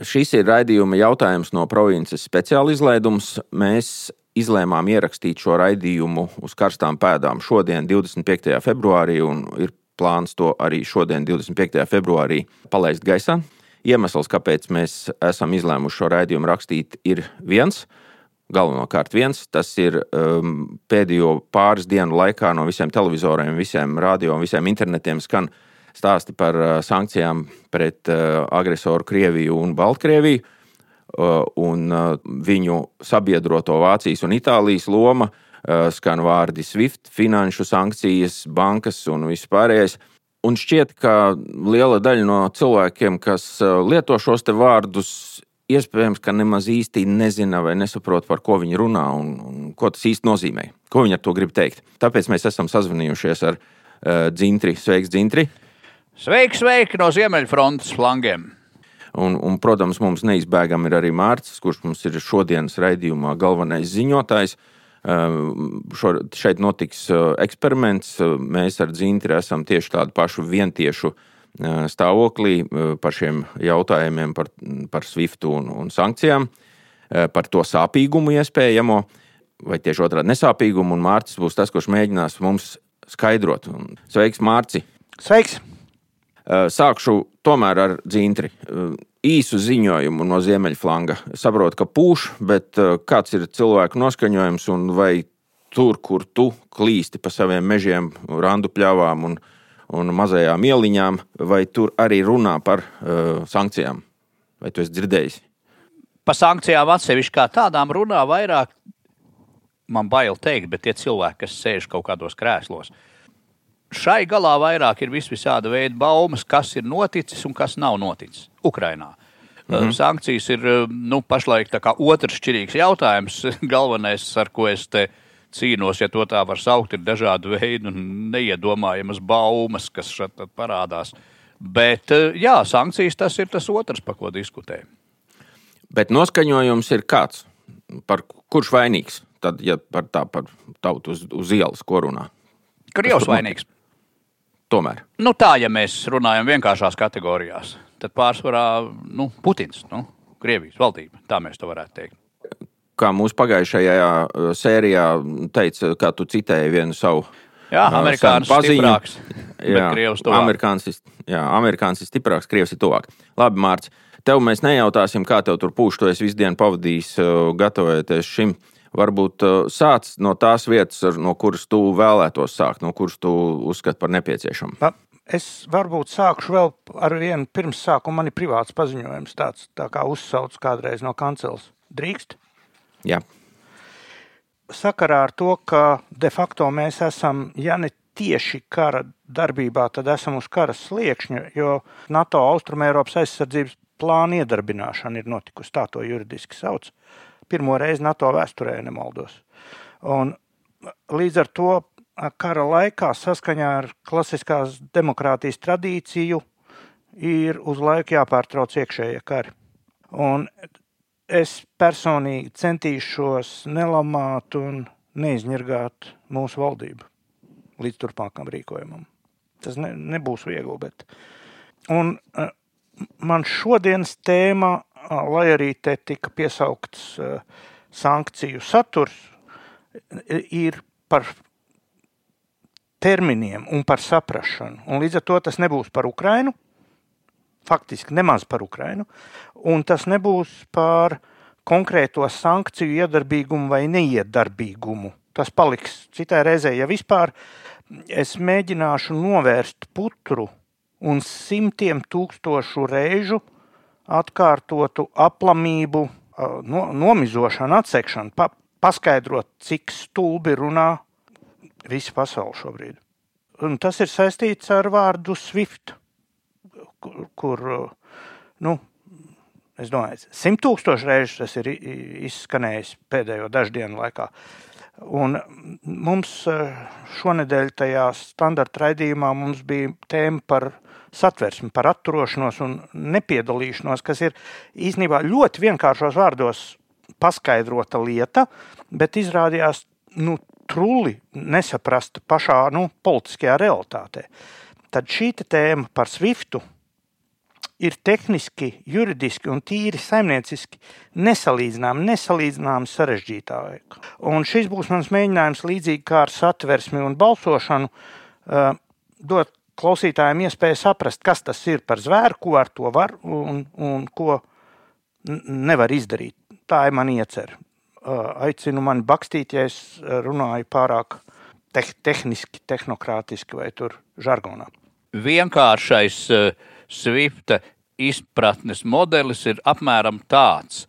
Šis ir raidījuma jautājums no provinces speciāla izlaidums. Mēs izlēmām ierakstīt šo raidījumu uz karstām pēdām šodien, 25. februārī, un ir plāns to arī šodien, 25. februārī, palaist gaisā. Iemesls, kāpēc mēs esam izlēmuši šo raidījumu rakstīt, ir viens. Galvenokārt viens, tas ir um, pēdējo pāris dienu laikā no visiem televizoriem, visiem radio un visiem internetiem skan stāsti par uh, sankcijām pret uh, agresoru Krieviju un Baltkrieviju. Uh, un uh, viņu sabiedroto Vācijas un Itālijas loma uh, skan vārdi SWIFT, finanšu sankcijas, bankas un viss pārējais. Un šķiet, ka liela daļa no cilvēkiem, kas lieto šos vārdus, iespējams, ka nemaz īsti nezina vai nesaprot, par ko viņi runā un, un ko tas īsti nozīmē. Ko viņi ar to grib teikt. Tāpēc mēs esam sazvanījušies ar uh, Dzintri. Sveiks, Dzintri! Sveiki, sveiki no Ziemeļfrontes flangiem! Un, un, protams, mums neizbēgami ir arī Mārcis, kurš mums ir šodienas raidījumā galvenais ziņotājs. Šo, šeit notiks eksperiments. Mēs ar Dzintri esam tieši tādu pašu vientiešu stāvoklī par šiem jautājumiem, par, par SWIFT un, un sankcijām, par to sāpīgumu iespējamo, vai tieši otrādi nesāpīgumu. Un Mārcis būs tas, kurš mēģinās mums skaidrot. Sveiks, Mārci! Sveiks! Sākšu tomēr ar dzintri. Īsu ziņojumu no ziemeļflanga. Saprotu, ka pūš, bet kāds ir cilvēku noskaņojums un vai tur, kur tu klīsti pa saviem mežiem, randu pļāvām un, un mazajām ieliņām, vai tur arī runā par uh, sankcijām? Vai tu esi dzirdējis? Par sankcijām atsevišķi kā tādām runā vairāk, man bail teikt, bet tie cilvēki, kas sēž kaut kādos krēslos, uh, šai galā vairāk ir visvisāda veida baumas, kas ir noticis un kas nav noticis Ukrajinā. Mm -hmm. Sankcijas ir nu, pašlaik otrs šķirīgs jautājums. Galvenais, ar ko es te cīnos, ja to tā var saukt, ir dažādi veidi un neiedomājamas baumas, kas šeit parādās. Bet jā, sankcijas tas ir tas otrs, par ko diskutējam. Bet noskaņojums ir kāds? Par kurš vainīgs? Tad, ja par tā par tautu uz, uz ielas, ko runā? Krievs vainīgs. Tomēr. Nu, tā, ja mēs runājam vienkāršās kategorijās, tad pārsvarā nu, Putins, nu, Krievijas valdība. Tā mēs to varētu teikt. Kā mūsu pagājušajā uh, sērijā teica, kā tu citēji vienu savu Jā, uh, ir stiprāks. Jā, amerikānis, jā, amerikānis ir stiprāks, krievs ir tuvāk. Labi, Mārcis, tev mēs nejautāsim, kā tev tur pūš, tu esi visu dienu pavadījis, uh, gatavojoties šim. Varbūt uh, sāc no tās vietas, no kuras tu vēlētos sākt, no kuras tu uzskati par nepieciešamu. Es varbūt sākšu vēl ar vienu pirms sākuma. Man ir privāts paziņojums, tāds tā kā uzsauc kādreiz no kanceles. Drīkst? Jā. Sakarā ar to, ka de facto mēs esam, ja ne tieši kara darbībā, tad esam uz kara sliekšņa, jo NATO Austrumēropas aizsardzības plāna iedarbināšana ir notikusi, tā to juridiski sauc pirmo reizi NATO vēsturē, ja nemaldos. Un līdz ar to kara laikā, saskaņā ar klasiskās demokrātijas tradīciju, ir uz laiku jāpārtrauc iekšējie kari. Un es personīgi centīšos nelamāt un neizņirgāt mūsu valdību līdz turpmākam rīkojumam. Tas ne, nebūs viegli, bet. Un man šodienas tēma lai arī te tika piesaukts sankciju saturs, ir par terminiem un par saprašanu. Un līdz ar to tas nebūs par Ukrainu, faktiski nemaz par Ukrainu, un tas nebūs par konkrēto sankciju iedarbīgumu vai neiedarbīgumu. Tas paliks citai reizē, ja vispār es mēģināšu novērst putru un simtiem tūkstošu reižu uh, atkārtotu aplamību, no, nomizošanu, atsekšanu, pa, paskaidrot, cik stulbi runā visa pasaule šobrīd. Un tas ir saistīts ar vārdu SWIFT, kur, kur nu, es domāju, simt tūkstoši reizes tas ir izskanējis pēdējo dažu dienu laikā. Un mums šonadēļ tajā standarta raidījumā bija tēma par satversmi, par atturošanos un nepiedalīšanos, kas ir īstenībā ļoti vienkāršos vārdos paskaidrota lieta, bet izrādījās nu, trulli nesaprasta pašā nu, politiskajā realitātē. Tad šī tēma par Swiftu ir tehniski, juridiski un tīri saimnieciski nesalīdzināmi, nesalīdzināmi sarežģītāki. Un šis būs mans mēģinājums, līdzīgi kā ar satversmi un balsošanu, uh, dot klausītājiem iespēju saprast, kas tas ir par zvēru, ko ar to var un, un ko nevar izdarīt. Tā ir mana iecerē. Uh, aicinu mani bakstīt, ja es runāju pārāk te tehniski, tehnokrātiski vai tur žargonā. Vienkāršais uh Swifta izpratnes modelis ir apmēram tāds.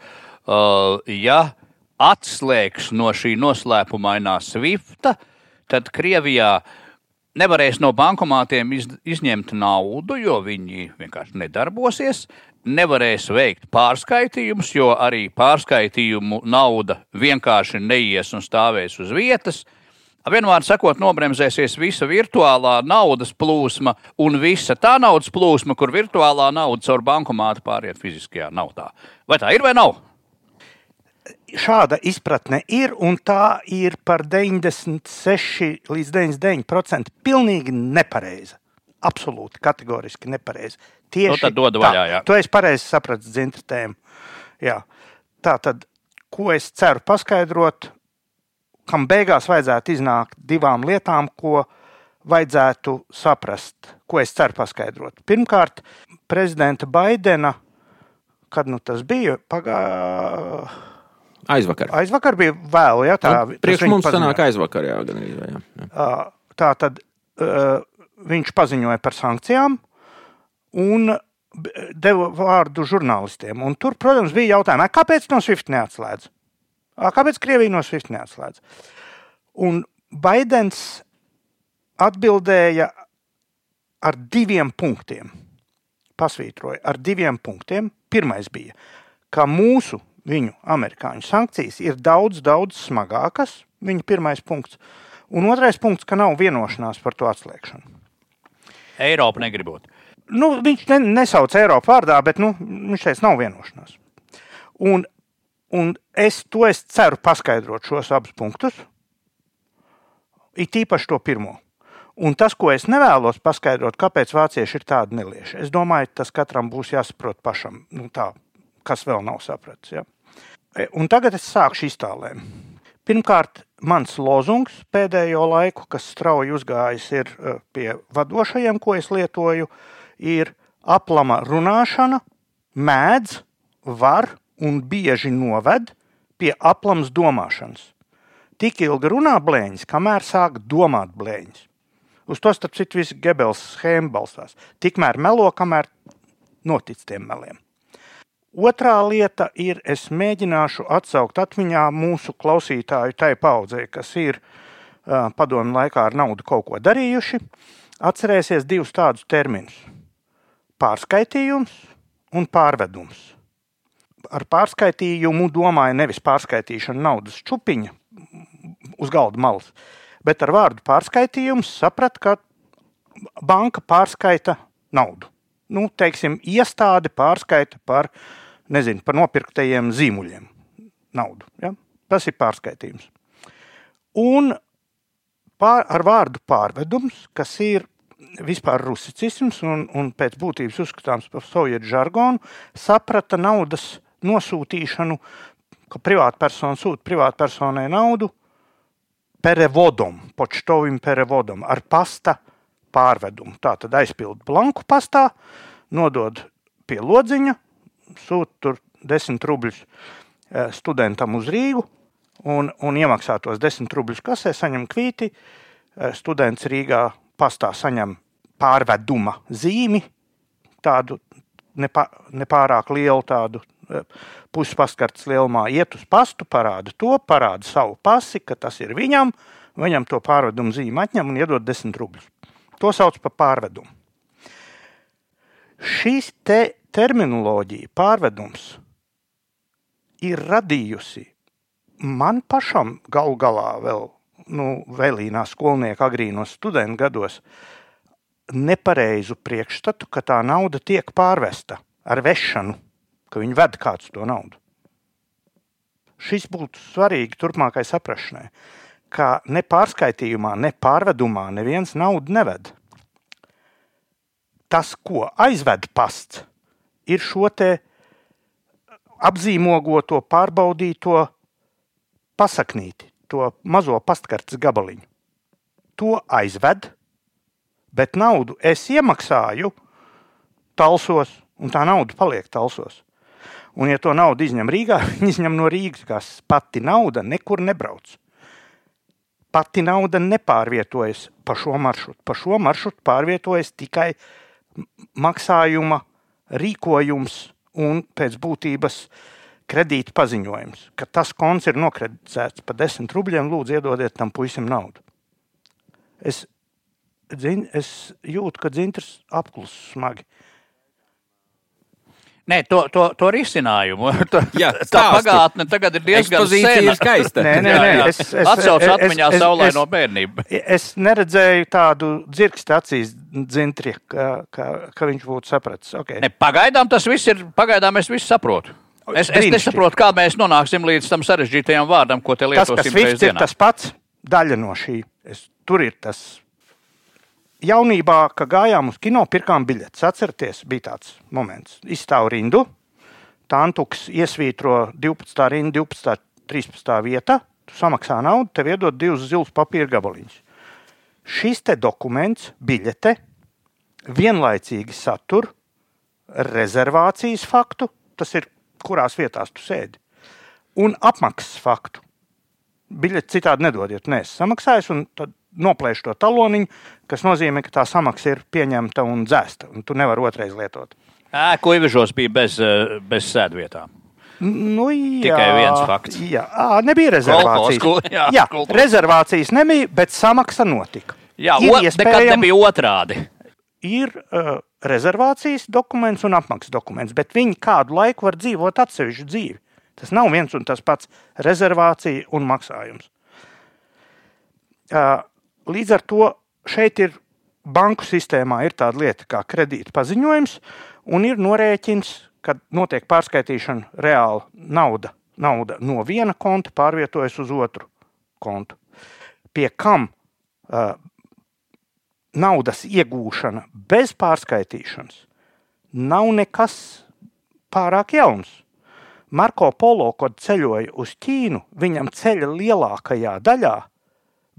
Uh, ja atslēgs no šī noslēpumainā Swifta, tad Krievijā nevarēs no bankomātiem iz, izņemt naudu, jo viņi vienkārši nedarbosies. Nevarēs veikt pārskaitījumus, jo arī pārskaitījumu nauda vienkārši neies un stāvēs uz vietas. Vienmēr sakot, nobremzēsies visa virtuālā naudas plūsma un visa tā naudas plūsma, kur virtuālā nauda caur bankomātu pāriet fiziskajā naudā. Vai tā ir vai nav? Šāda izpratne ir, un tā ir par 96 līdz 99% pilnīgi nepareiza. Absolūti, kategoriski nepareiza. Tieši nu, tā, vaļā, jā. to es pareizi sapratu dzintratēm. Tā tad, ko es ceru paskaidrot, kam beigās vajadzētu iznākt divām lietām, ko vajadzētu saprast, ko es ceru paskaidrot. Pirmkārt, prezidenta Baidena, kad nu tas bija pagā... aizvakar. Aizvakar bija vēl, ja tā ir. Priekš mums sanāk aizvakar, jā, gan arī. Jā, jā. Tā tad viņš paziņoja par sankcijām un deva vārdu žurnālistiem. Un tur, protams, bija jautājumi, kāpēc no SWIFT neatslēdz? Kāpēc Krievija no SWIFT neatslēdz? Un Baidens atbildēja ar diviem punktiem. Pasvītroja ar diviem punktiem. Pirmais bija, ka mūsu, viņu amerikāņu sankcijas ir daudz, daudz smagākas. Viņa pirmais punkts. Un otrais punkts, ka nav vienošanās par to atslēgšanu. Eiropa negribot. Nu, viņš ne, nesauc Eiropu vārdā, bet nu, viņš teica, nav vienošanās. Un Un es to es ceru paskaidrot šos abus punktus, it īpaši to pirmo. Un tas, ko es nevēlos paskaidrot, kāpēc vācieši ir tādi nelieši, es domāju, tas katram būs jāsaprot pašam, nu tā, kas vēl nav sapratis. Ja? E, un tagad es sākšu iztālēm. Pirmkārt, mans lozungs pēdējo laiku, kas strauji uzgājis ir e, pie vadošajiem, ko es lietoju, ir aplama runāšana, mēdz, var un bieži noved pie aplams domāšanas. Tik ilgi runā blēņas, kamēr sāk domāt blēņas. Uz to starp citu visi Gebels schēma balstās. Tikmēr melo, kamēr notic tiem meliem. Otrā lieta ir, es mēģināšu atsaukt atmiņā mūsu klausītāju tai paudzei, kas ir uh, padomu laikā ar naudu kaut ko darījuši. Atcerēsies divus tādus terminus - pārskaitījums un pārvedums ar pārskaitījumu domāju nevis pārskaitīšanu naudas čupiņa uz galda malas, bet ar vārdu pārskaitījums saprat, ka banka pārskaita naudu. Nu, teiksim, iestāde pārskaita par, nezinu, par nopirktajiem zīmuļiem naudu. Ja? Tas ir pārskaitījums. Un pār, ar vārdu pārvedums, kas ir vispār rusicisms un, un pēc būtības uzskatāms par sovietu žargonu, saprata naudas nosūtīšanu, ka privātpersona sūta privātpersonai naudu perevodom, počtovim perevodom ar pasta pārvedumu. Tā tad aizpild blanku pastā, nodod pie lodziņa, sūta tur 10 rubļus eh, studentam uz Rīgu un, un iemaksā tos 10 rubļus kasē, saņem kvīti. Eh, students Rīgā pastā saņem pārveduma zīmi, tādu nepārāk lielu tādu puspaskartes lielumā iet uz pastu, parāda to, parāda savu pasi, ka tas ir viņam, viņam to pārvedumu zīmi atņem un iedod 10 rubļus. To sauc par pārvedumu. Šīs te terminoloģija, pārvedums, ir radījusi man pašam galu galā vēl, nu, vēlīnā skolnieka agrīnos studentu gados, nepareizu priekšstatu, ka tā nauda tiek pārvesta ar vešanu ka viņi ved kāds to naudu. Šis būtu svarīgi turpmākai saprašanai, ka ne pārskaitījumā, ne pārvedumā neviens naudu neved. Tas, ko aizved pasts, ir šo te apzīmogoto, pārbaudīto pasaknīti, to mazo pastkartes gabaliņu. To aizved, bet naudu es iemaksāju talsos, un tā nauda paliek talsos. Un, ja to naudu izņem Rīgā, viņi izņem no Rīgas, kas pati nauda nekur nebrauc. Pati nauda nepārvietojas pa šo maršrutu. Pa šo maršrutu pārvietojas tikai maksājuma rīkojums un pēc būtības kredīta paziņojums, ka tas konts ir nokreditēts par 10 rubļiem, lūdzu, iedodiet tam puisim naudu. Es, dzin, es jūtu, ka dzintrs apklus smagi. Nē, to, to, to risinājumu. To, Jā, tā stāsti. pagātne tagad ir diezgan sena. skaista. Nē, nē, nē, es- es- Atcauc es- atmiņā es- saulaino es- bērnību. Es neredzēju tādu dzirkstu acīs, dzintri, ka, ka, ka viņš būtu sapratis. Okay. Ne, pagaidām tas viss ir. Pagaidām es visu saprotu. Es, es nesaprotu, kā mēs nonāksim līdz tam sarežģītajam vārdam, ko te tas, kas lietosim viss ir tas pats, daļa no šī. Es, tur ir tas. Jaunībā, kad gājām uz kino, pirkām biļetes. Atcerieties, bija tāds moments. Izstāv rindu, Tantuks iesvītro 12. rindu, 12. 13. vietā. Tu samaksā naudu, tev iedod divus zilus papīra gabaliņus. Šis dokuments, biļete, vienlaicīgi satur rezervācijas faktu, tas ir kurās vietās tu sēdi, un apmaksas faktu. Biļeti citādi nedod, ja tu neesi samaksājis, un tad noplēš to taloniņu, kas nozīmē, ka tā samaksa ir pieņemta un dzēsta, un tu nevari otrais lietot. Ēku ievižos bija bez, eh, bez sēdvietām. Nu, jā, Tikai viens fakts. Jā, nebija rezervācijas. Kolkos, kul- jā, jā, kultūras. rezervācijas nebija, bet samaksa notika. Jā, Ir o, nekad iespējama- nebija otrādi. ir uh, rezervācijas dokuments un apmaksas dokuments, bet viņi kādu laiku var dzīvot atsevišķu dzīvi. Tas nav viens un tas pats - rezervācija un maksājums. Uh, līdz ar to šeit ir banku sistēmā ir tāda lieta kā kredīta paziņojums, un ir norēķins, kad notiek pārskaitīšana reāli nauda, nauda no viena konta pārvietojas uz otru kontu. Pie kam uh, naudas iegūšana bez pārskaitīšanas nav nekas pārāk jauns. Marko Polo, kad ceļoja uz Ķīnu, viņam ceļa lielākajā daļā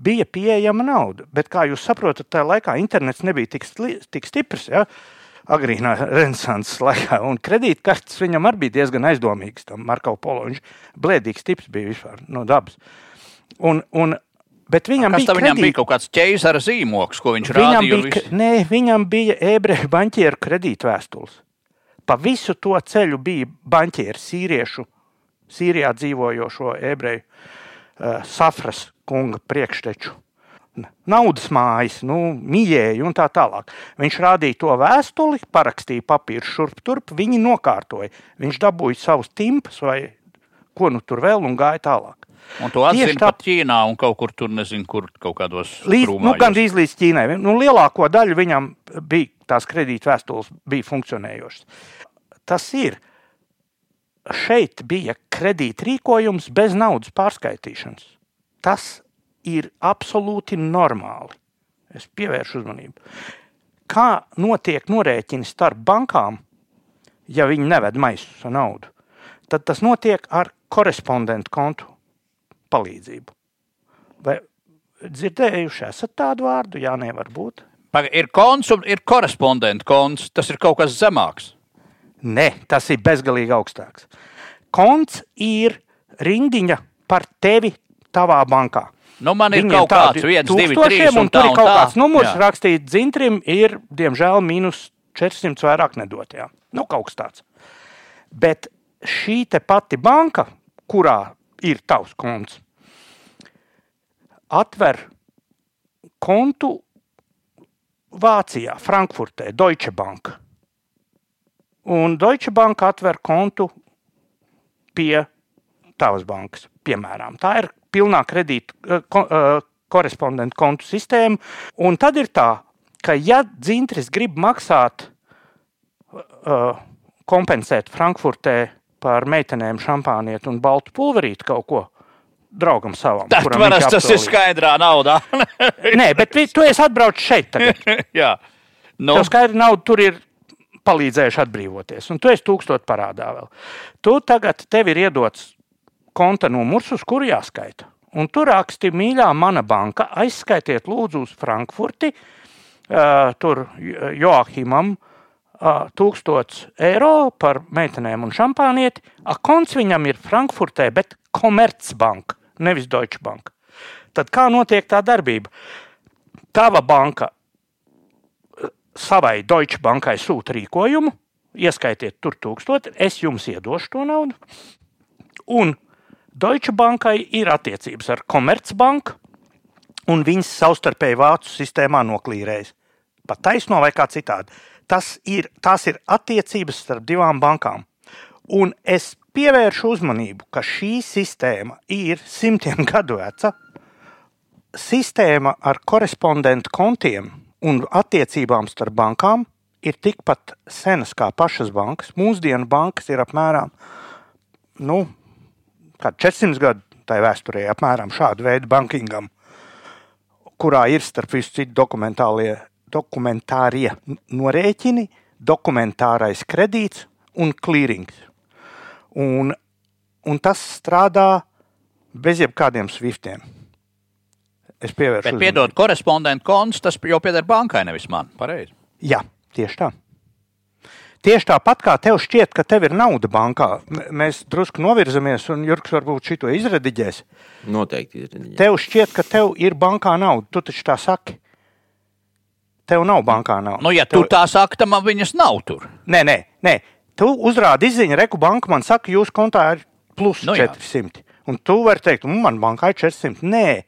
bija pieejama nauda. Bet, kā jūs saprotat, tajā laikā internets nebija tik, stli- tik stiprs. Ja? Agrīnā renaissance laikā, un kredītkartes viņam arī bija diezgan aizdomīgas. Tam Marko Polo viņš blēdīgs tips bija vispār no dabas. Un, un, bet viņam bija viņam kredīt- bija kaut kāds ķēzara zīmoks, ko viņš Viņam rādīja? bija, viss? nē, viņam bija ebreju banķieru kredītvēstules. Pa visu to ceļu bija banķieri, sīriešu, Sīrijā dzīvojošo ebreju uh, Safras kunga priekšteču. Naudas mājas, nu, mīļēji un tā tālāk. Viņš rādīja to vēstuli, parakstīja papīru šurp turp, viņi nokārtoja. Viņš dabūja savus timpus vai ko nu tur vēl un gāja tālāk. Un to atzina tā- pat Ķīnā un kaut kur tur, nezinu, kur kaut kādos Līdz, nu, gan līdz Ķīnai. Nu, lielāko daļu viņam bija tās kredītvēstules, bija funkcionējošas. Tas ir. Šeit bija kredītrīkojums bez naudas pārskaitīšanas. Tas ir absolūti normāli. Es pievēršu uzmanību. Kā notiek norēķini starp bankām, ja viņi neved maisus ar naudu? Tad tas notiek ar korespondentu kontu palīdzību. Vai dzirdējuši esat tādu vārdu? Jā, nevar būt. Ir konts un ir korespondenta konts. Tas ir kaut kas zemāks. Nē, tas ir bezgalīgi augstāks. Konts ir rindiņa par tevi tavā bankā. Nu, man ir Viņiem kaut kāds viens, divi, trīs, un tur tā ir un kaut tā. kāds numurs Jā. rakstīts dzintrim, ir diemžēl mīnus 400 vairāk nedot. Jā. Nu, kaut kas tāds. Bet šī te pati banka, kurā ir tavs konts, atver kontu Vācijā, Frankfurtē, Deutsche Bank. Un Deutsche Bank atver kontu pie tavas bankas. Piemēram, tā ir pilnā kredīta eh, ko, uh, korespondentu kontu sistēma. Un tad ir tā, ka ja dzintris grib maksāt, uh, kompensēt Frankfurtē par meitenēm šampānietu un baltu pulverīti kaut ko draugam savam. Tad parasti tas ir skaidrā naudā. Nē, bet tu esi atbraucis šeit. Tagad. Jā. Nu, Tev skaidri nauda tur ir palīdzējuši atbrīvoties, un tu esi tūkstot parādā vēl. Tu tagad tev ir iedots konta numurs, uz kuru jāskaita. Un tur raksti, mīļā mana banka, aizskaitiet lūdzu uz Frankfurti, uh, tur Joachimam, uh, 1000 eiro par meitenēm un šampānieti. A, konts viņam ir Frankfurtē, bet Komercbanka, nevis Deutsche Bank. Tad kā notiek tā darbība? Tava banka savai Deutsche Bankai sūta rīkojumu, ieskaitiet tur tūkstoti, es jums iedošu to naudu. Un Deutsche Bankai ir attiecības ar Komercbanku, un viņas savstarpēji vācu sistēmā noklīrējas. Pa taisno vai kā citādi. Tas ir, tās ir attiecības starp divām bankām. Un es pievēršu uzmanību, ka šī sistēma ir simtiem gadu veca. Sistēma ar korespondentu kontiem un attiecībām starp bankām ir tikpat senas kā pašas bankas. Mūsdienu bankas ir apmēram nu, 400 gadu tai vēsturē, apmēram šādu veidu bankingam, kurā ir starp visu citu dokumentārie norēķini, dokumentārais kredīts un klīrings. Un, un tas strādā bez jebkādiem swiftiem. Es pievēršu Bet, piedod, korespondentu konts, tas jau pieder bankai, nevis man. Pareizi. Jā, tieši tā. Tieši tāpat kā tev šķiet, ka tev ir nauda bankā, mēs drusku novirzamies, un Jurks varbūt šito izrediģēs. Noteikti izredzēt. Tev šķiet, ka tev ir bankā nauda. Tu taču tā saki. Tev nav bankā naudas. Nu, ja tu tā saki, tad man viņas nav tur. Nē, nē, nē. Tu uzrādi izziņu, reku banka man saka, jūsu kontā ir plus Nu nu, jā. 400. Un tu vari teikt, "Nu, man bankā ir 400. Nē,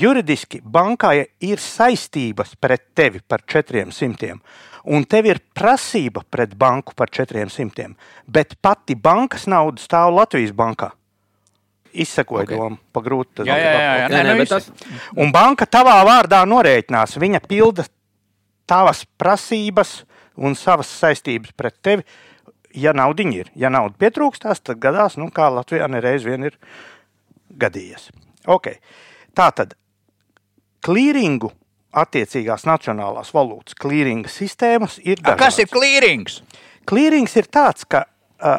juridiski bankai ir saistības pret tevi par 400. Un tev ir prasība pret banku par 400. Bet pati bankas nauda stāv Latvijas bankā. Izsekoja Ok. okay. domu, pagrūti. Jā, jā, jā, jā. Nē, nē, nu bet viss. tas, Un banka tavā vārdā norēķinās. Viņa pilda tavas prasības un savas saistības pret tevi. Ja nauda ir, ja nauda pietrūkstās, tad gadās, nu, kā Latvijā nereiz vien ir gadījies. Okay. Tā tad klīringu attiecīgās nacionālās valūtas klīringa sistēmas ir A, Kas ir dažādas. klīrings? Klīrings ir tāds, ka uh,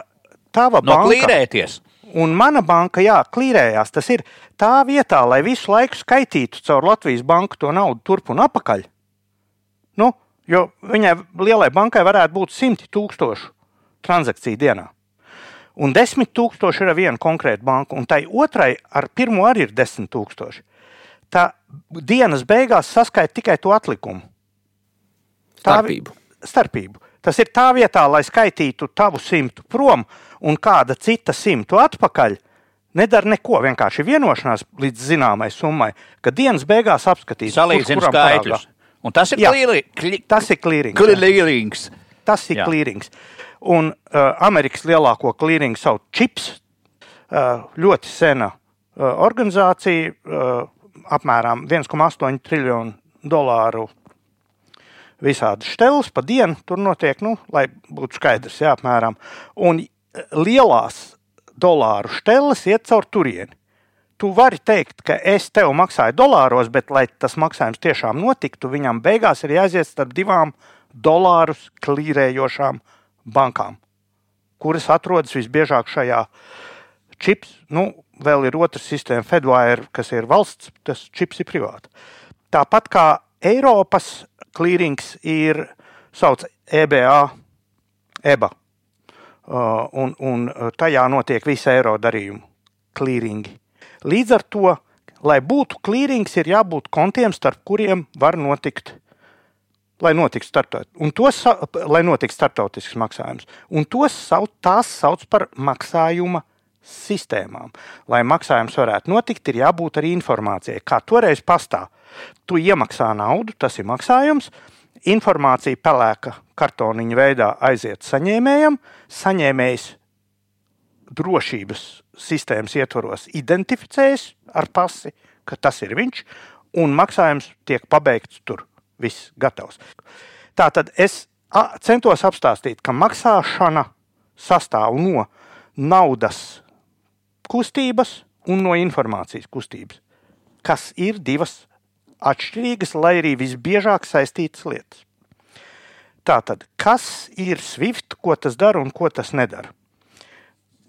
tava No banka klīrēties. Un mana banka, jā, klīrējās. Tas ir tā vietā, lai visu laiku skaitītu caur Latvijas banku to naudu turp un atpakaļ. Nu, jo viņai lielai bankai varētu būt simti tūkstoši transakciju dienā. Un desmit tūkstoši ir ar vienu konkrētu banku, un tai otrai ar pirmo arī ir desmit tūkstoši. Tā dienas beigās saskaita tikai to atlikumu. Tā Starpību. starpību. Tas ir tā vietā, lai skaitītu tavu simtu prom un kāda cita simtu atpakaļ. Nedara neko, vienkārši vienošanās līdz zināmai summai, ka dienas beigās apskatīs kuram skaitļus. Un tas ir Jā. klīri- kli- Tas ir klīrings. klīrings. Tas ir klīrings. Un uh, Amerikas lielāko klīringu sauc CHIPS. Uh, ļoti sena uh, organizācija, uh, apmēram 1,8 triljonu dolāru visādi štelis pa dienu. Tur notiek, nu, lai būtu skaidrs, jā, apmēram. Un lielās dolāru štelis iet caur turieni. Tu vari teikt, ka es tev maksāju dolāros, bet, lai tas maksājums tiešām notiktu, viņam beigās ir jāiziet starp divām dolārus klīrējošām bankām, kuras atrodas visbiežāk šajā čips. Nu, vēl ir otrs sistēma, Fedwire, kas ir valsts, tas čips ir privāts. Tāpat kā Eiropas klīrings ir sauc EBA, EBA. Uh, un, un tajā notiek visi eiro darījumu klīringi. Līdz ar to, lai būtu klīrings, ir jābūt kontiem, starp kuriem var notikt, lai un tos, lai notiktu startautisks maksājums. Un tos sauc, tās sauc par maksājuma sistēmām. Lai maksājums varētu notikt, ir jābūt arī informācijai, kā toreiz pastāv. Tu iemaksā naudu, tas ir maksājums. Informācija pelēka kartoniņa veidā aiziet saņēmējam. Saņēmējs drošības sistēmas ietvaros identificējas ar pasi, ka tas ir viņš, un maksājums tiek pabeigts tur. Viss gatavs. Tā tad es centos apstāstīt, ka maksāšana sastāv no naudas kustības un no informācijas kustības, kas ir divas atšķirīgas, lai arī visbiežāk saistītas lietas. Tātad, kas ir SWIFT, ko tas dara un ko tas nedara?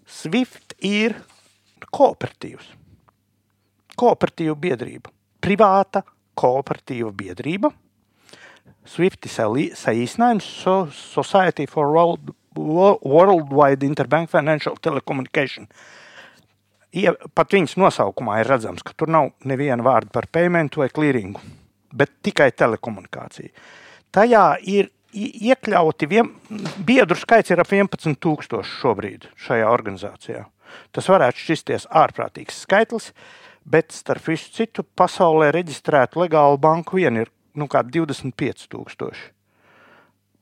SWIFT ir kooperatīvs, kooperatīva biedrība, privāta kooperatīva biedrība. SWIFT ir saīsinājums Society for World, Worldwide Interbank Financial Telecommunication. Ja, pat viņas nosaukumā ir redzams, ka tur nav neviena vārda par paymentu vai clearingu, bet tikai telekomunikācija. Tajā ir iekļauti, vien, biedru skaits ir ap 11,000 šobrīd šajā organizācijā. Tas varētu šķisties ārprātīgs skaitlis, bet starp visu citu pasaulē reģistrētu legālu banku vien ir nu, 25,000.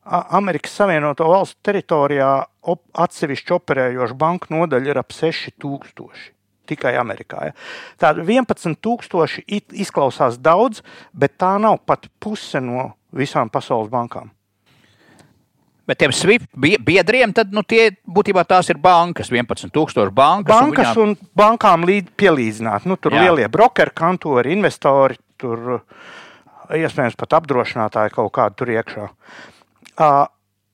Amerikas Savienoto Valstu teritorijā atsevišķi operējoša banka nodaļa ir ap 6,000 tikai Amerikā. Ja. Tāda 11,000 izklausās daudz, bet tā nav pat puse no visām pasaules bankām. Bet tiem SWIFT biedriem, tad nu, tie būtībā tās ir bankas, 11,000 bankas. Bankas un, viņām... un bankām līd, pielīdzināt. Nu, tur Jā. lielie brokeri, kantori, investori, tur iespējams pat apdrošinātāji kaut kādi tur iekšā. Uh,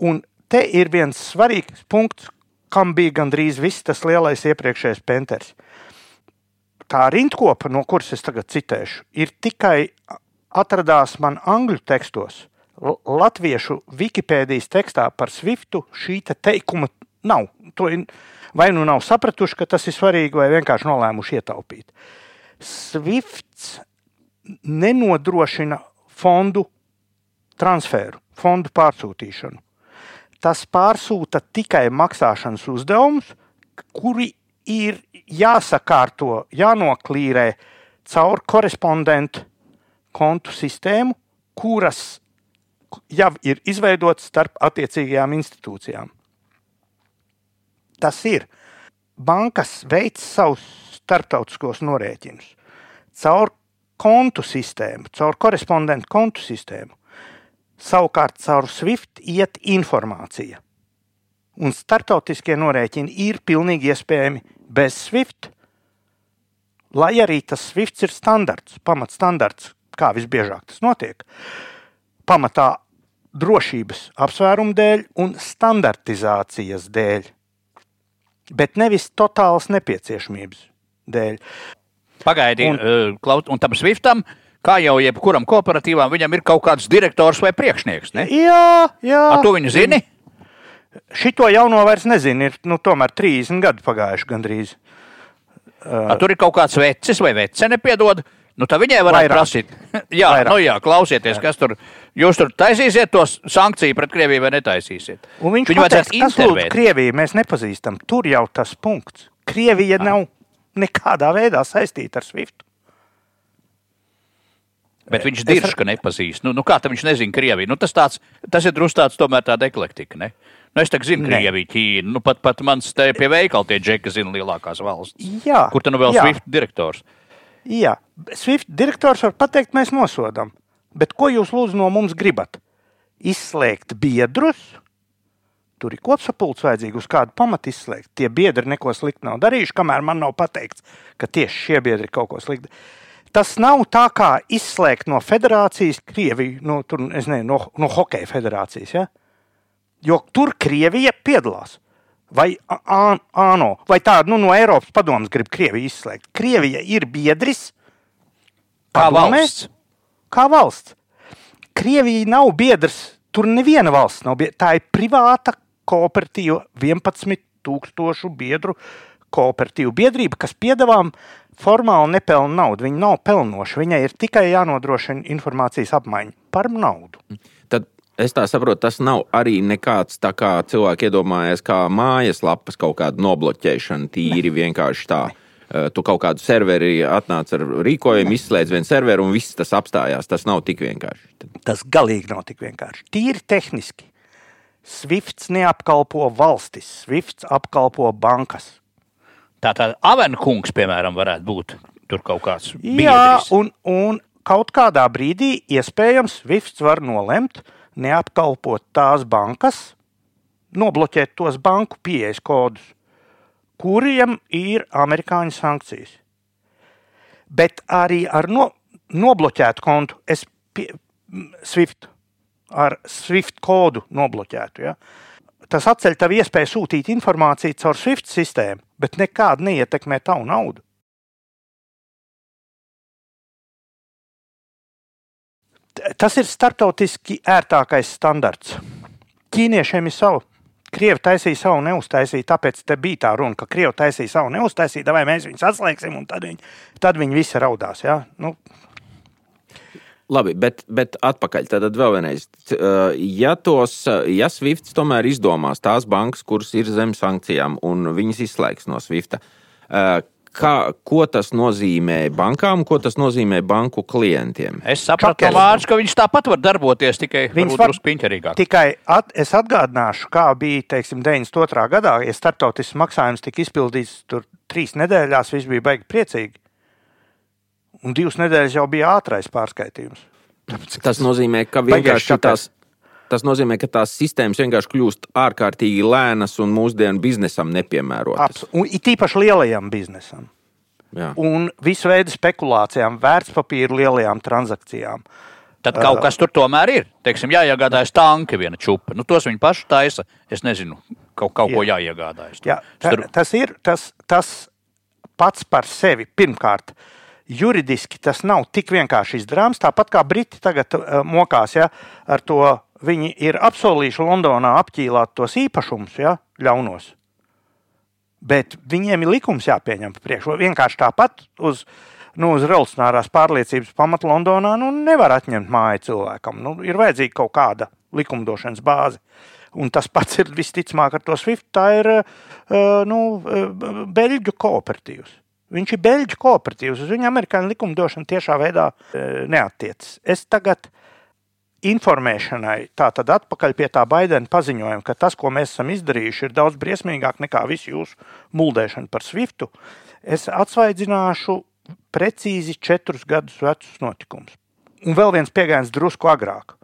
un te ir viens svarīgs punkts, kam bija gandrīz viss tas lielais iepriekšējais penters. Tā rindkopa, no kuras es tagad citēšu, ir tikai atradās man angļu tekstos latviešu Wikipēdijas tekstā par Swiftu šī te teikuma nav. To vai nu nav sapratuši, ka tas ir svarīgi, vai vienkārši nolēmuši ietaupīt. Swifts nenodrošina fondu transferu, fondu pārsūtīšanu. Tas pārsūta tikai maksāšanas uzdevumus, kuri ir jāsakārto, jānoklīrē caur korespondentu kontu sistēmu, kuras jau ir izveidots starp attiecīgajām institūcijām. Tas ir. Bankas veids savus starptautiskos norēķinus caur kontu sistēmu, caur korespondentu kontu sistēmu. Savukārt caur SWIFT iet informācija. Un starptautiskie norēķini ir pilnīgi iespējami bez SWIFT. Lai arī tas SWIFT ir standarts, pamatstandarts, kā visbiežāk tas notiek. Pamatā drošības apsvērumu dēļ un standartizācijas dēļ, bet nevis totālas nepieciešamības dēļ. Pagaidiet, un, uh, un tam Swiftam, kā jau jebkuram kooperatīvam, viņam ir kaut kāds direktors vai priekšnieks. Ne? Jā, jā. A, to viņi zina. Šito jauno vairs nezinu, ir nu, tomēr 30 gadi pagājuši gandrīz. Uh, A, tur ir kaut kāds vecis vai vecene, piedod. Uh, Nu, tā viņai varētu Vairāk. prasīt. jā, Vairāk. nu jā, klausieties, Vairāk. kas tur. Jūs tur taisīsiet to sankciju pret Krieviju vai netaisīsiet? Un viņš Viņu pateiks, kas lūdzu Krieviju mēs nepazīstam. Tur jau tas punkts. Krievija ah. nav nekādā veidā saistīta ar Swiftu. Bet viņš dirž, ka nepazīst. Nu, nu kā viņš nezina Krieviju? Nu, tas, tāds, tas ir drusku tāds tomēr tāda eklektika. Ne? Nu, es zinu, Krieviju, Ķīnu. Nu, pat, pat mans te pie veikala tie džeki zina lielākās valsts. Jā, Kur tad nu vēl jā. Swift direktors? Jā, Swift direktors var pateikt, mēs nosodām. Bet ko jūs lūdzu no mums gribat? Izslēgt biedrus? Tur ir kopsapulcs vajadzīgi, uz kādu pamatu izslēgt. Tie biedri neko sliktu nav darījuši, kamēr man nav pateikts, ka tieši šie biedri kaut ko sliktu. Tas nav tā kā izslēgt no federācijas Krieviju, no, tur, nezinu, no, no hokeja federācijas. Ja? Jo tur Krievija piedalās vai ANO, vai tādu nu, no Eiropas padomus grib Krieviju izslēgt. Krievija ir biedris. Kā padomē, valsts? Kā valsts. Krievija nav biedrs. Tur neviena valsts nav biedra. Tā ir privāta kooperatīva 11,000 biedru kooperatīva biedrība, kas piedāvām formāli nepelna naudu. Viņa nav pelnoša. Viņai ir tikai jānodrošina informācijas apmaiņa par naudu. Tad Es tā saprotu, tas nav arī nekāds tā kā cilvēki iedomājas, kā mājaslapas kaut kāda nobloķēšana, tīri vienkārši tā. Eh, tu kaut kādu serveri atnāc ar rīkojumu, izslēdz vienu serveru un viss tas apstājās. Tas nav tik vienkārši. Tas galīgi nav tik vienkārši. Tīri tehniski. Swifts neapkalpo valstis, Swifts apkalpo bankas. Tātad Avenkungs, piemēram, varētu būt tur kaut kāds. Biedris. Jā, un, un kaut kādā brīdī iespējams Swifts var nolemt, ka neapkalpot tās bankas, nobloķēt tos banku pieejas kodus, kuriem ir amerikāņu sankcijas. Bet arī ar no, nobloķētu kontu, es pie, SWIFT ar SWIFT kodu nobloķētu. Ja? Tas atceļ tev iespēju sūtīt informāciju caur SWIFT sistēmu, bet nekādi neietekmē tavu naudu. Tas ir starptautiski ērtākais standarts. Ķīniešiem ir savu. Krievi taisīja savu, neuztaisīja. Tāpēc te bija tā runa, ka krievi taisīja savu, neuztaisīja. Vai mēs viņus atslēgsim, un tad viņi, tad viņi visi raudās. Ja? Nu, Labi, bet, bet atpakaļ. Tad vēl vienreiz. Ja, tos, ja Swift tomēr izdomās tās bankas, kuras ir zem sankcijām, un viņas izslēgs no Swift, kā, ko tas nozīmē bankām, ko tas nozīmē banku klientiem? Es sapratu, no vārds, ka viņš tāpat var darboties, tikai viņš var drusku piņķerīgāk. Tikai at, es atgādināšu, kā bija, teiksim, 92. gadā, ja starptautisks maksājums tika izpildīts tur trīs nedēļās, viss bija baigi priecīgi. Un divas nedēļas jau bija ātrais pārskaitījums. Tāpēc, tas nozīmē, ka vienkārši tās, tas nozīmē, ka tās sistēmas vienkārši kļūst ārkārtīgi lēnas un mūsdienu biznesam nepiemērotas. Un it īpaši lielajam biznesam. Jā. Un visu veidu spekulācijām, vērtspapīru lielajām transakcijām. Tad kaut kas tur tomēr ir. Teiksim, jāiegādājas tanki, viena čūpa. Nu, tos viņi paši taisa. Es nezinu, kaut, kaut jā. ko jāiegādājas. Jā, ta, tas ir tas, tas pats par sevi. Pirmkārt, juridiski tas nav tik vienkārši izdarāms. Tāpat kā Briti tagad uh, mokās ja, ar to, viņi ir apsolījuši Londonā apķīlāt tos īpašumus, ja, ļaunos. Bet viņiem ir likums jāpieņem priekšā. Vienkārši tāpat uz, nu, uz revolucionārās pārliecības pamata Londonā nu, nevar atņemt māju cilvēkam. Nu, ir vajadzīga kaut kāda likumdošanas bāze. Un tas pats ir visticamāk ar to SWIFT. Tā ir uh, nu, uh, Beļģu kooperatīvs. Viņš ir beļģu kooperatīvs, uz viņu amerikāņu likumdošana tiešā veidā e, neatiecas. Es tagad informēšanai, tātad atpakaļ pie tā Baidena paziņojuma, ka tas, ko mēs esam izdarījuši, ir daudz briesmīgāk nekā visu jūsu muldēšanu par Swiftu, es atsvaidzināšu precīzi četrus gadus vecus notikumus. Un vēl viens pieejams drusku agrāk,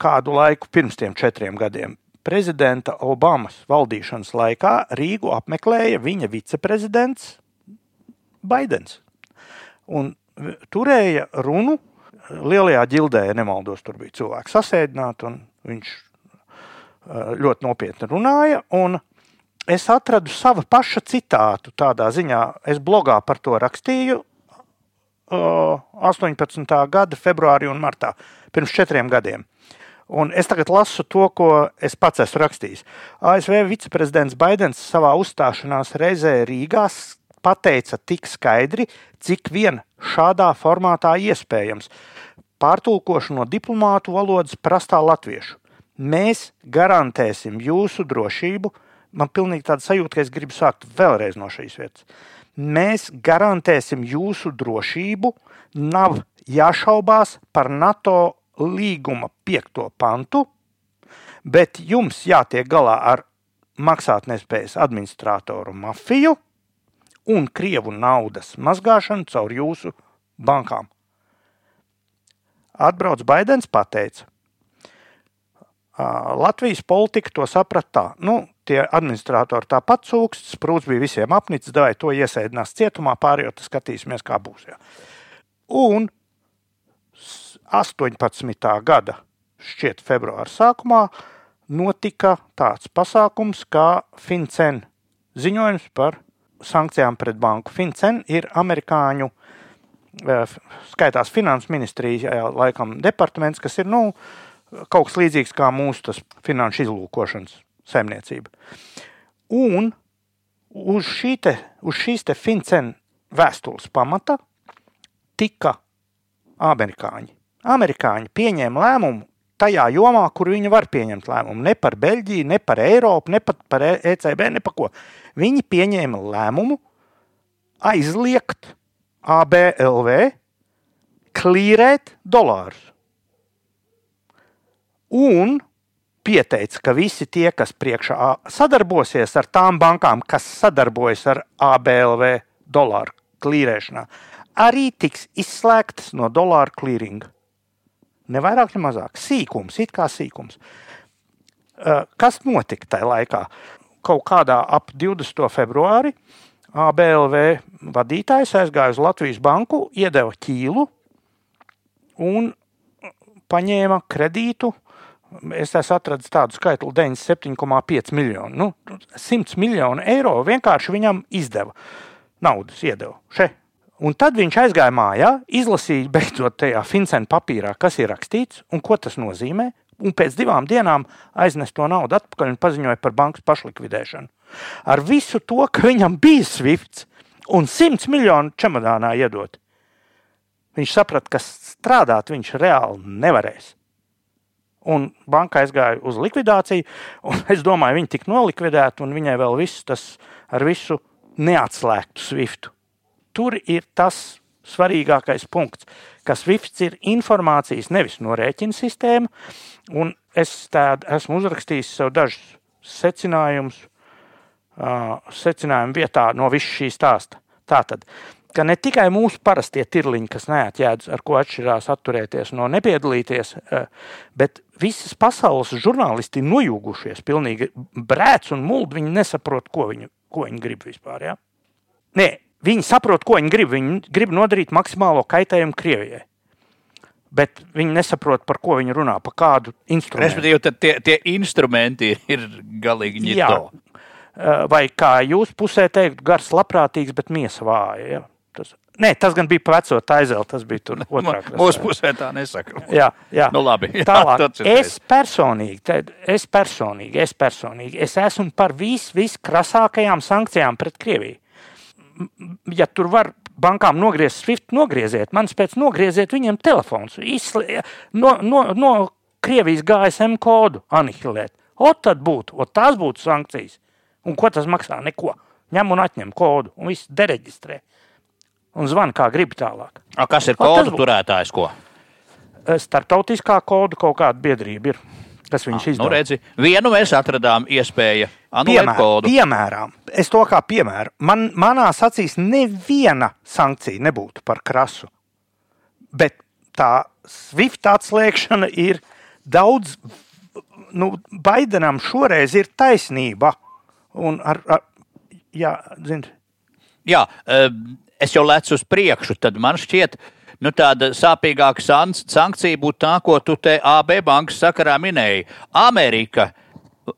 kādu laiku pirms tiem četriem gadiem. Prezidenta Obamas valdīšanas laikā Rīgu apmeklēja viņa viceprezidents Baidens. Un turēja runu lielajā ģildē, ja nemaldos, tur bija cilvēks sasēdināti, un viņš ļoti nopietni runāja. Es atradu savu pašu citātu tādā ziņā, es blogā par to rakstīju 18. gada februārī un martā, pirms četriem gadiem. Un es tagad lasu to, ko es pats esmu rakstījis. ASV viceprezidents Baidens savā uzstāšanās reizē Rīgā pateica tik skaidri, cik vien šādā formātā iespējams. Pārtulkošu no diplomātu valodas prastā latviešu. Mēs garantēsim jūsu drošību. Man pilnīgi tāda sajūta, ka es gribu sākt vēlreiz no šīs vietas. Mēs garantēsim jūsu drošību. Nav jāšaubās par NATO līguma piekto pantu, bet jums jātiek galā ar maksātnespējas administratoru mafiju un krievu naudas mazgāšanu caur jūsu bankām. Atbrauc Baidens pateica, Latvijas politika to saprata tā. Nu, tie administratori tāpat cūks, sprūds bija visiem apnicis, devai to iesēdinās cietumā, pārējo skatīsimies, kā būs. Jā. Un 18. gada, šķiet, februāra sākumā notika tāds pasākums kā FinCEN ziņojums par sankcijām pret banku. FinCEN ir amerikāņu, eh, skaitās finanses ministrija, laikam, departaments, kas ir nu, kaut kas līdzīgs kā mūsu finanšu izlūkošanas saimniecība. Un uz, šī te, uz šīs te FinCEN vēstules pamata tika amerikāņi. Amerikāņi pieņēma lēmumu tajā jomā, kur viņi var pieņemt lēmumu. Ne par Beļģiju, ne par Eiropu, ne pat par ECB, e ne par ko. Viņi pieņēma lēmumu aizliegt ABLV klīrēt dolārus. Un pieteica, ka visi tie, kas priekšā sadarbosies ar tām bankām, kas sadarbojas ar ABLV dolāru klīrēšanā, arī tiks izslēgtas no dolāru klīringa. Ne vairāk, ne mazāk. Sīkums, it kā sīkums. Kas notika tajā laikā? kaut kādā ap 20. februāri ABLV vadītājs aizgāja uz Latvijas banku, iedeva ķīlu un paņēma kredītu Es esmu atradzis tādu skaitli 97,5 miljonu. Nu, 100 miljonu eiro vienkārši viņam izdeva. Naudas iedeva. Še. Un tad viņš aizgāja mājā, izlasīja beidzot tajā Fincena papīrā, kas ir rakstīts un ko tas nozīmē. Un pēc divām dienām aiznesa to naudu atpakaļ un paziņoja par bankas pašlikvidēšanu. Ar visu to, ka viņam bija Swifts un 100 miljonu čemodānā iedot, viņš saprata, ka strādāt viņš reāli nevarēs un banka aizgāja uz likvidāciju. Es domāju, viņi tika nolikvidēti, un viņai vēl viss tas ar visu neatslēgtu Swiftu. Tur ir tas svarīgākais punkts, ka Swifts ir informācijas nevis norēķina sistēma, un es tādu esmu uzrakstījis sev dažus secinājumus, secinājumu vietā no visas šīs stāsta. Tātad ka ne tikai mūsu parastie tirliņi, kas neatjēdz, ar ko atšķirās atturēties no nepiedalīties, bet visas pasaules žurnālisti nojūgušies, pilnīgi brēc un muldi. Viņi nesaprot, ko viņi, ko viņi grib vispār. Ja? Nē, viņi saprot, ko viņi grib. Viņi grib nodarīt maksimālo kaitējumu Krievijai. Bet viņi nesaprot, par ko viņi runā, par kādu instrumentu. Respektīvi, tie, tie instrumenti ir galīgi ņito. Eh, vai kā jūs pusē teikt, gars, labprātīgs, bet miesa vāja. Ja? Tas, nē, tas gan bija par veco taizeli. Tas bija tur otrā pusē. Mūsu pusē tā nesaka. Jā, jā. Nu, labi. Jā, Tālāk, es personīgi, tad, es personīgi, es personīgi, es esmu par vis, viskrasākajām sankcijām pret Krieviju. Ja tur var bankām nogriezt SWIFT, nogrieziet, man pēc nogrieziet viņiem telefons, izsli, no, no, no Krievijas GSM kodu anihilēt. O, tad būtu, o, tās būtu sankcijas. Un ko tas maksā? Neko. Ņem un atņem kodu un viss dereģistrē un zvana, kā grib tālāk. A, kas ir kodu turētājs? Ko? Startautiskā kodu kaut kāda biedrība ir. Kas viņš izdara? Nu, redzi, vienu mēs atradām iespēju anulēt kodu. Piemēram, es to kā piemēru. Man, manās acīs neviena sankcija nebūtu par krasu. Bet tā Swift atslēgšana ir daudz. Nu, Baidenam šoreiz ir taisnība. Un ar, ar, jā, zin. jā, es jau lecu uz priekšu, tad man šķiet, nu, tāda sāpīgāka sankcija būtu tā, ko tu te AB bankas sakarā minēji. Amerika,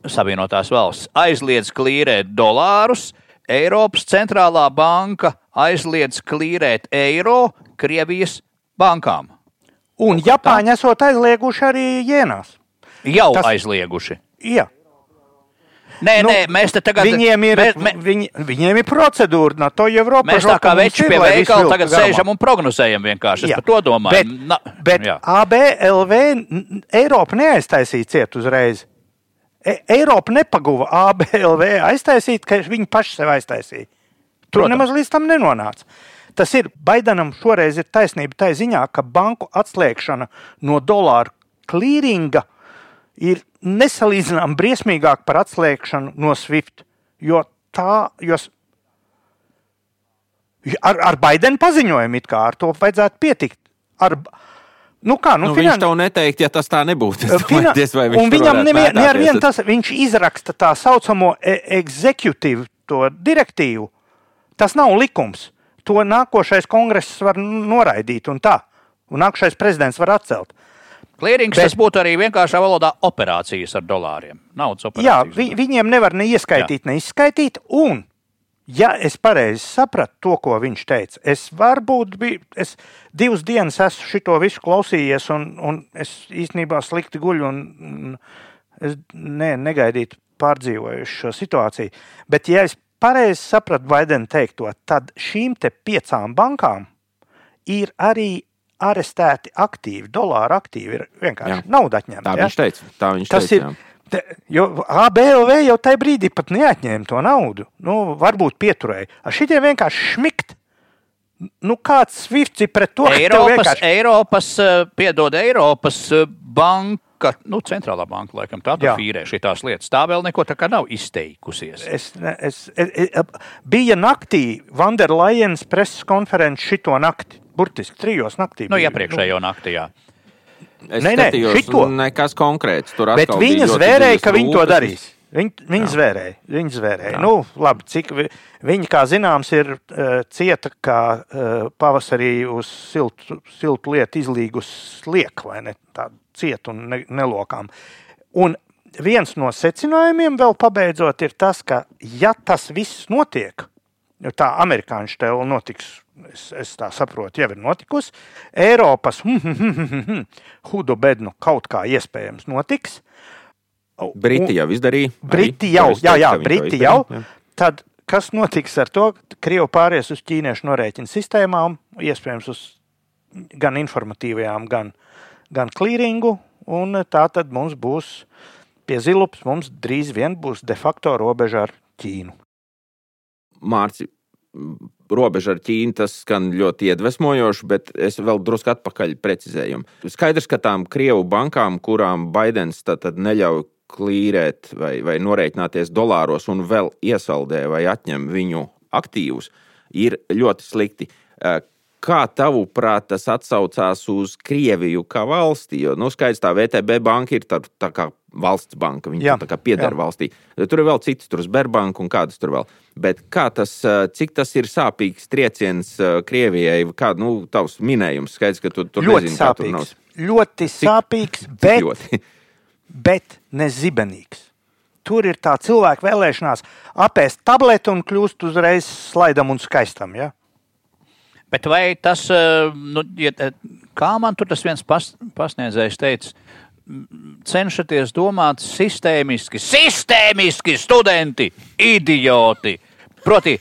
Savienotās valsts, aizliedz klīrēt dolārus, Eiropas centrālā banka aizliedz klīrēt eiro Krievijas bankām. Un Japāņi esot aizlieguši arī jēnās. Jau Tas, aizlieguši. Jā. Nē, nu, nē, mēs te tagad. Viņiem ir, mēs, mē, viņi, viņiem ir procedūra, no to jau Eiropā. Mēs tā kā veči pie veikala tagad garumā. sēžam un prognozējam vienkārši. Es jā. par to domāju. Bet, Na, bet jā. ABLV Eiropa neaiztaisīja ciet uzreiz. E Eiropa nepaguva ABLV aiztaisīt, ka viņi paši sev aiztaisīja. Tur Protams. nemaz līdz tam nenonāca. Tas ir Baidenam šoreiz ir taisnība tā ziņā, ka banku atslēgšana no dolāra klīringa ir nesalīdzinām briesmīgāk par atslēgšanu no SWIFT. Jo tā, jo ar, ar Baidenu paziņojumu it kā ar to vajadzētu pietikt. Ar, Nu kā, nu, nu, finan... Viņš tev neteikt, ja tas tā nebūtu. Fina... Viņam nevien, ne ar vienu tas, viņš izraksta tā saucamo executive to direktīvu. Tas nav likums. To nākošais kongress var noraidīt un tā. Un nākošais prezidents var atcelt. Klierings Bet, tas būtu arī vienkāršā valodā operācijas ar dolāriem. Naudas operācijas. Jā, vi, viņiem nevar ne ieskaitīt, jā. ne izskaitīt. Un, ja es pareizi sapratu to, ko viņš teica, es varbūt biju, es divas dienas esmu šito visu klausījies, un, un es īstenībā slikti guļu, un, es ne, negaidītu pārdzīvojuši šo situāciju. Bet, ja es pareizi sapratu Baidena teikto, tad šīm te piecām bankām ir arī arestēti aktīvi, dolāra aktīvi ir vienkārši jā. nauda atņemta. Tā viņš teica. Tā viņš Tas teica, ir. Te, jo ABLV jau tajā brīdī pat neatņēma to naudu. Nu, varbūt pieturēja. Ar šitiem vienkārši šmikt. Nu, kāds svifts ir pret to? Eiropas, vienkārši... Eiropas, eh, piedod, Eiropas eh, banka, nu, centrālā banka, laikam, tā tur fīrē šīs lietas. Tā vēl neko tā kā nav izteikusies. Es, es, es, es, bija naktī Vanderlajens preses konferences šito nakti burtiski trijos naktī. Nu, iepriekšējo nu, naktī, jā. Es nē, nē, šito. Nekas konkrēts. Tur Bet viņa zvērēja, ka viņi to darīs. Viņi, viņi zvērēja. Viņi zvērēja. Nu, labi, cik vi, viņi, kā zināms, ir uh, cieta kā uh, pavasarī uz siltu, siltu lietu izlīgus liek vai ne tādu cietu un ne, nelokām. Uh, Un viens no secinājumiem, vēl pabeidzot, ir tas, ka, ja tas viss notiek, jo tā amerikāņu stēla notiks, es, es tā saprotu, jau ir notikusi, Eiropas hudu bednu kaut kā iespējams notiks. Briti jau izdarīja. Briti jau, jā, jā, Briti jau. Tad kas notiks ar to? Krievi pāries uz ķīniešu norēķinu sistēmām, iespējams uz gan informatīvajām, gan, gan klīringu, un tā tad mums būs pie zilups, mums drīz vien būs de facto robeža ar Ķīnu. Mārci, robeža ar Ķīnu tas skan ļoti iedvesmojoši, bet es vēl drusku atpakaļ precizējumu. Skaidrs, ka tām Krievu bankām, kurām Baidens neļauj klīrēt vai, vai norēķināties dolāros un vēl iesaldē vai atņem viņu aktīvus, ir ļoti slikti. Kā tavuprāt, tas atsaucās uz Krieviju kā valsti? Jo, nu, skaidrs, tā VTB banka ir tā, tā kā valsts banka. Viņa jā, tā kā pieder jā. valstī. Tur ir vēl citas, tur ir Sberbanka un kādas tur vēl. Bet kā tas, cik tas ir sāpīgs trieciens Krievijai? Kāda, nu, tavs minējums? Skaidrs, ka tu tur ļoti nezini, sāpīgs. Tur nav... Ļoti cik, sāpīgs, cik bet, ļoti? bet ne zibenīgs. Tur ir tā cilvēka vēlēšanās apēst tableti un kļūst uzreiz slaidam un skaistam. Ja? Bet vai tas, eh, nu, ja, eh, kā man tur tas viens pas, pasniedzējs teica, cenšaties domāt sistēmiski, sistēmiski studenti, idioti. Proti,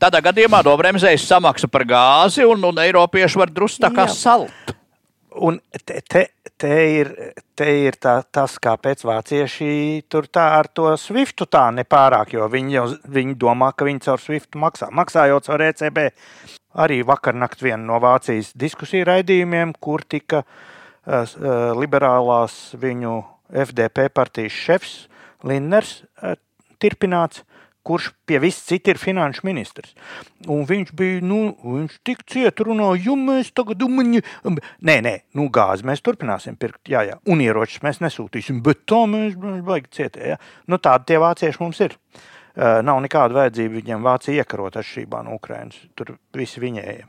tādā gadījumā Dobremzējas samaksa par gāzi un, un Eiropieši var drusku tā kā salt. Un te, te, te ir, te ir tā, tas, kāpēc vācieši tur tā ar to Swiftu tā nepārāk, jo viņi jau viņi domā, ka viņi caur Swiftu maksā. Maksājot caur ECB. Arī vakar nakt viena no Vācijas diskusiju raidījumiem, kur tika uh, liberālās viņu FDP partijas šefs Linners uh, tirpināts kurš pie viss cita ir finanšu ministrs. Un viņš bija, nu, viņš tik cieti runāja, jo mēs tagad umaņi, nē, nē, nu, gāzi mēs turpināsim pirkt, jā, jā, un ieročus mēs nesūtīsim, bet tā mēs, mēs baigi cietē, jā. Nu, tādi tie vācieši mums ir. Uh, nav nekāda vajadzība viņiem Vācija iekarot atšķirībā no Ukrainas. Tur visi viņēji.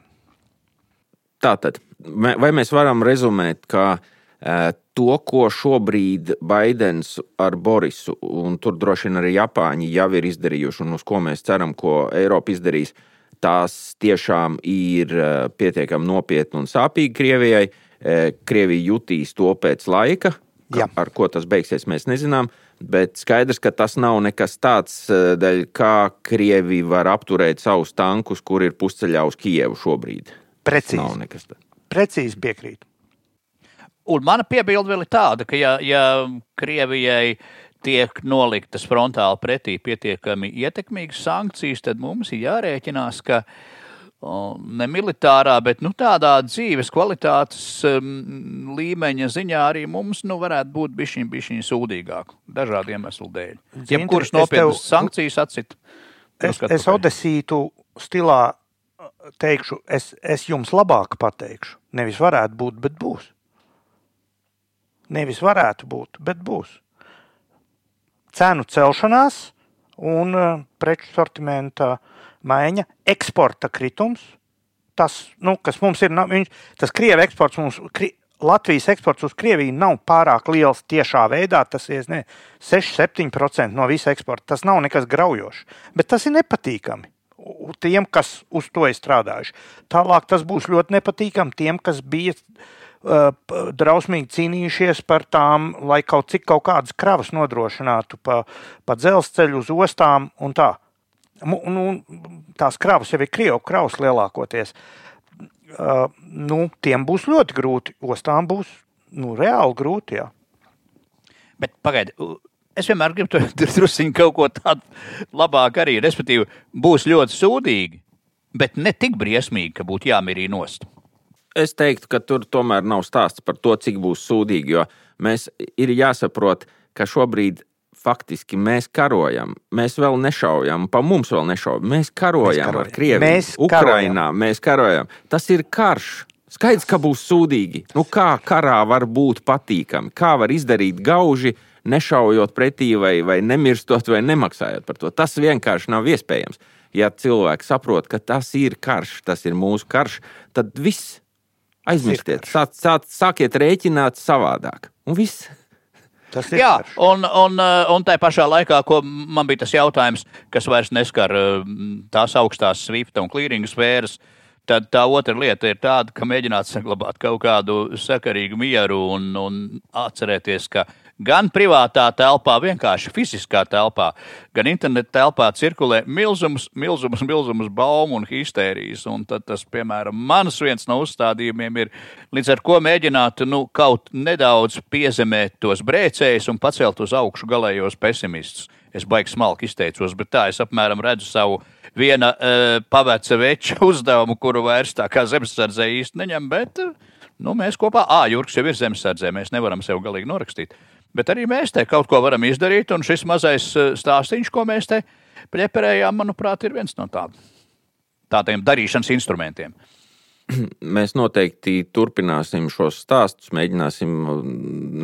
Tātad, vai mēs varam rezumēt, ka uh, to, ko šobrīd Baidens ar Borisu, un tur droši vien arī Japāņi jau ir izdarījuši, un uz ko mēs ceram, ko Eiropa izdarīs, tās tiešām ir eh, pietiekami nopietni un sāpīgi Krievijai. Eh, Krievija jutīs to pēc laika, ka, ar ko tas beigsies, mēs nezinām. Bet skaidrs, ka tas nav nekas tāds, eh, dēļ, kā Krievija var apturēt savus tankus, kur ir pusceļā uz Kijevu šobrīd. Precīzi. Precīzi piekrītu. Un mana piebilde vēl ir tāda, ka ja, ja Krievijai tiek noliktas frontāli pretī pietiekami ietekmīgas sankcijas, tad mums ir jārēķinās, ka ne militārā, bet nu, tādā dzīves kvalitātes um, līmeņa ziņā arī mums nu, varētu būt bišķiņ, bišķiņ sūdīgāk dažādu iemeslu dēļ. Jebkuras nopietnas tev... sankcijas atcit. Es, es Odesītu stilā teikšu, es, es jums labāk pateikšu. Nevis varētu būt, bet būs. Nevis varētu būt, bet būs. Cenu celšanās un uh, preču sortimenta maiņa, eksporta kritums. Tas, nu, kas mums ir, viņš, tas Krievijas eksports mums, kri, Latvijas eksports uz Krieviju nav pārāk liels tiešā veidā. Tas ir 6-7% no visa eksporta. Tas nav nekas graujošs, bet tas ir nepatīkami. Tiem, kas uz to ir strādājuši. Tālāk tas būs ļoti nepatīkami tiem, kas bija uh, drausmīgi cīnījušies par tām, lai kaut cik kaut kādas kravas nodrošinātu pa, pa dzelzceļu uz ostām un tā. Nu, tās kravas jau ir Krievu kravas lielākoties. Uh, nu, tiem būs ļoti grūti. Ostām būs nu, reāli grūti. Jā. Bet pagaidi, es vienmēr gribu druskuļi kaut ko tādu labāk arī. Respektīvi, būs ļoti sūdīgi, bet ne tik briesmīgi, ka būtu jāmirī nost es teiktu, ka tur tomēr nav stāsts par to, cik būs sūdīgi. Jo mēs ir jāsaprot, ka šobrīd faktiski mēs karojam. Mēs vēl nešaujam, pa mums vēl nešaujam. Mēs karojam, mēs karojam. ar Krieviju. Mēs Ukrainā karojam. mēs karojam. Tas ir karš. Skaidrs, ka būs sūdīgi. Nu, kā karā var būt patīkami? Kā var izdarīt gauži, nešaujot pretī, vai, vai nemirstot, vai nemaksājot par to? Tas vienkārši nav iespējams. Ja cilvēki saprot, ka tas ir karš, tas ir mūsu karš, tad viss Aizmirstiet, sā, sā, sākiet rēķināt savādāk. Un viss. Tas ir Jā, karš. un, un, uh, un tā pašā laikā, ko man bija tas jautājums, kas vairs neskar uh, tās augstās svifta un klīringa sfēras, tad tā otra lieta ir tāda, ka mēģināt saglabāt kaut kādu sakarīgu mieru un, un atcerēties, ka gan privātā telpā, vienkārši fiziskā telpā, gan interneta telpā cirkulē milzums, milzums, milzums baumu un histērijas. Un tad tas, piemēram, mans viens no uzstādījumiem ir līdz ar ko mēģināt nu, kaut nedaudz piezemēt tos brēcējus un pacelt uz augšu galējos pesimistus. Es baigi smalki izteicos, bet tā es apmēram redzu savu viena uh, paveca veča uzdevumu, kuru vairs tā kā zemesardzē īsti neņem, bet uh, nu, mēs kopā, ah, Jurks jau ir zemesardzē, mēs nevaram sev galīgi norakstīt. Bet arī mēs te kaut ko varam izdarīt, un šis mazais uh, stāstīns, ko mēs te pleperējām, manuprāt, ir viens no tādiem, tādiem darīšanas instrumentiem. Mēs noteikti turpināsim šos stāstus, mēģināsim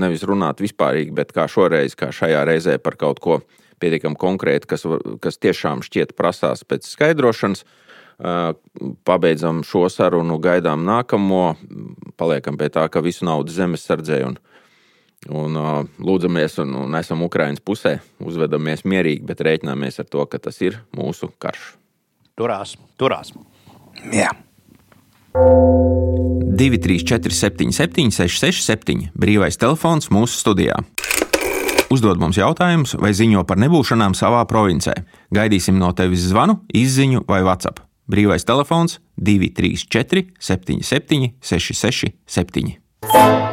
nevis runāt vispārīgi, bet kā šoreiz, kā šajā reizē par kaut ko pietiekami konkrēti, kas, kas tiešām šķiet prasās pēc skaidrošanas. Pabeidzam šo sarunu, gaidām nākamo, paliekam pie tā, ka visu naudu zemesardzē un, un lūdzamies un, un esam Ukraiņas pusē, uzvedamies mierīgi, bet rēķināmies ar to, ka tas ir mūsu karš. Turās, turās. Jā. 234, 77, 667, brīvais telefons mūsu studijā. Uzdod mums jautājumus vai ziņo par nebūšanām savā provincē. Gaidīsim no tevis zvanu, izziņu vai WhatsApp. Brīvais telefons 234, 77, 667.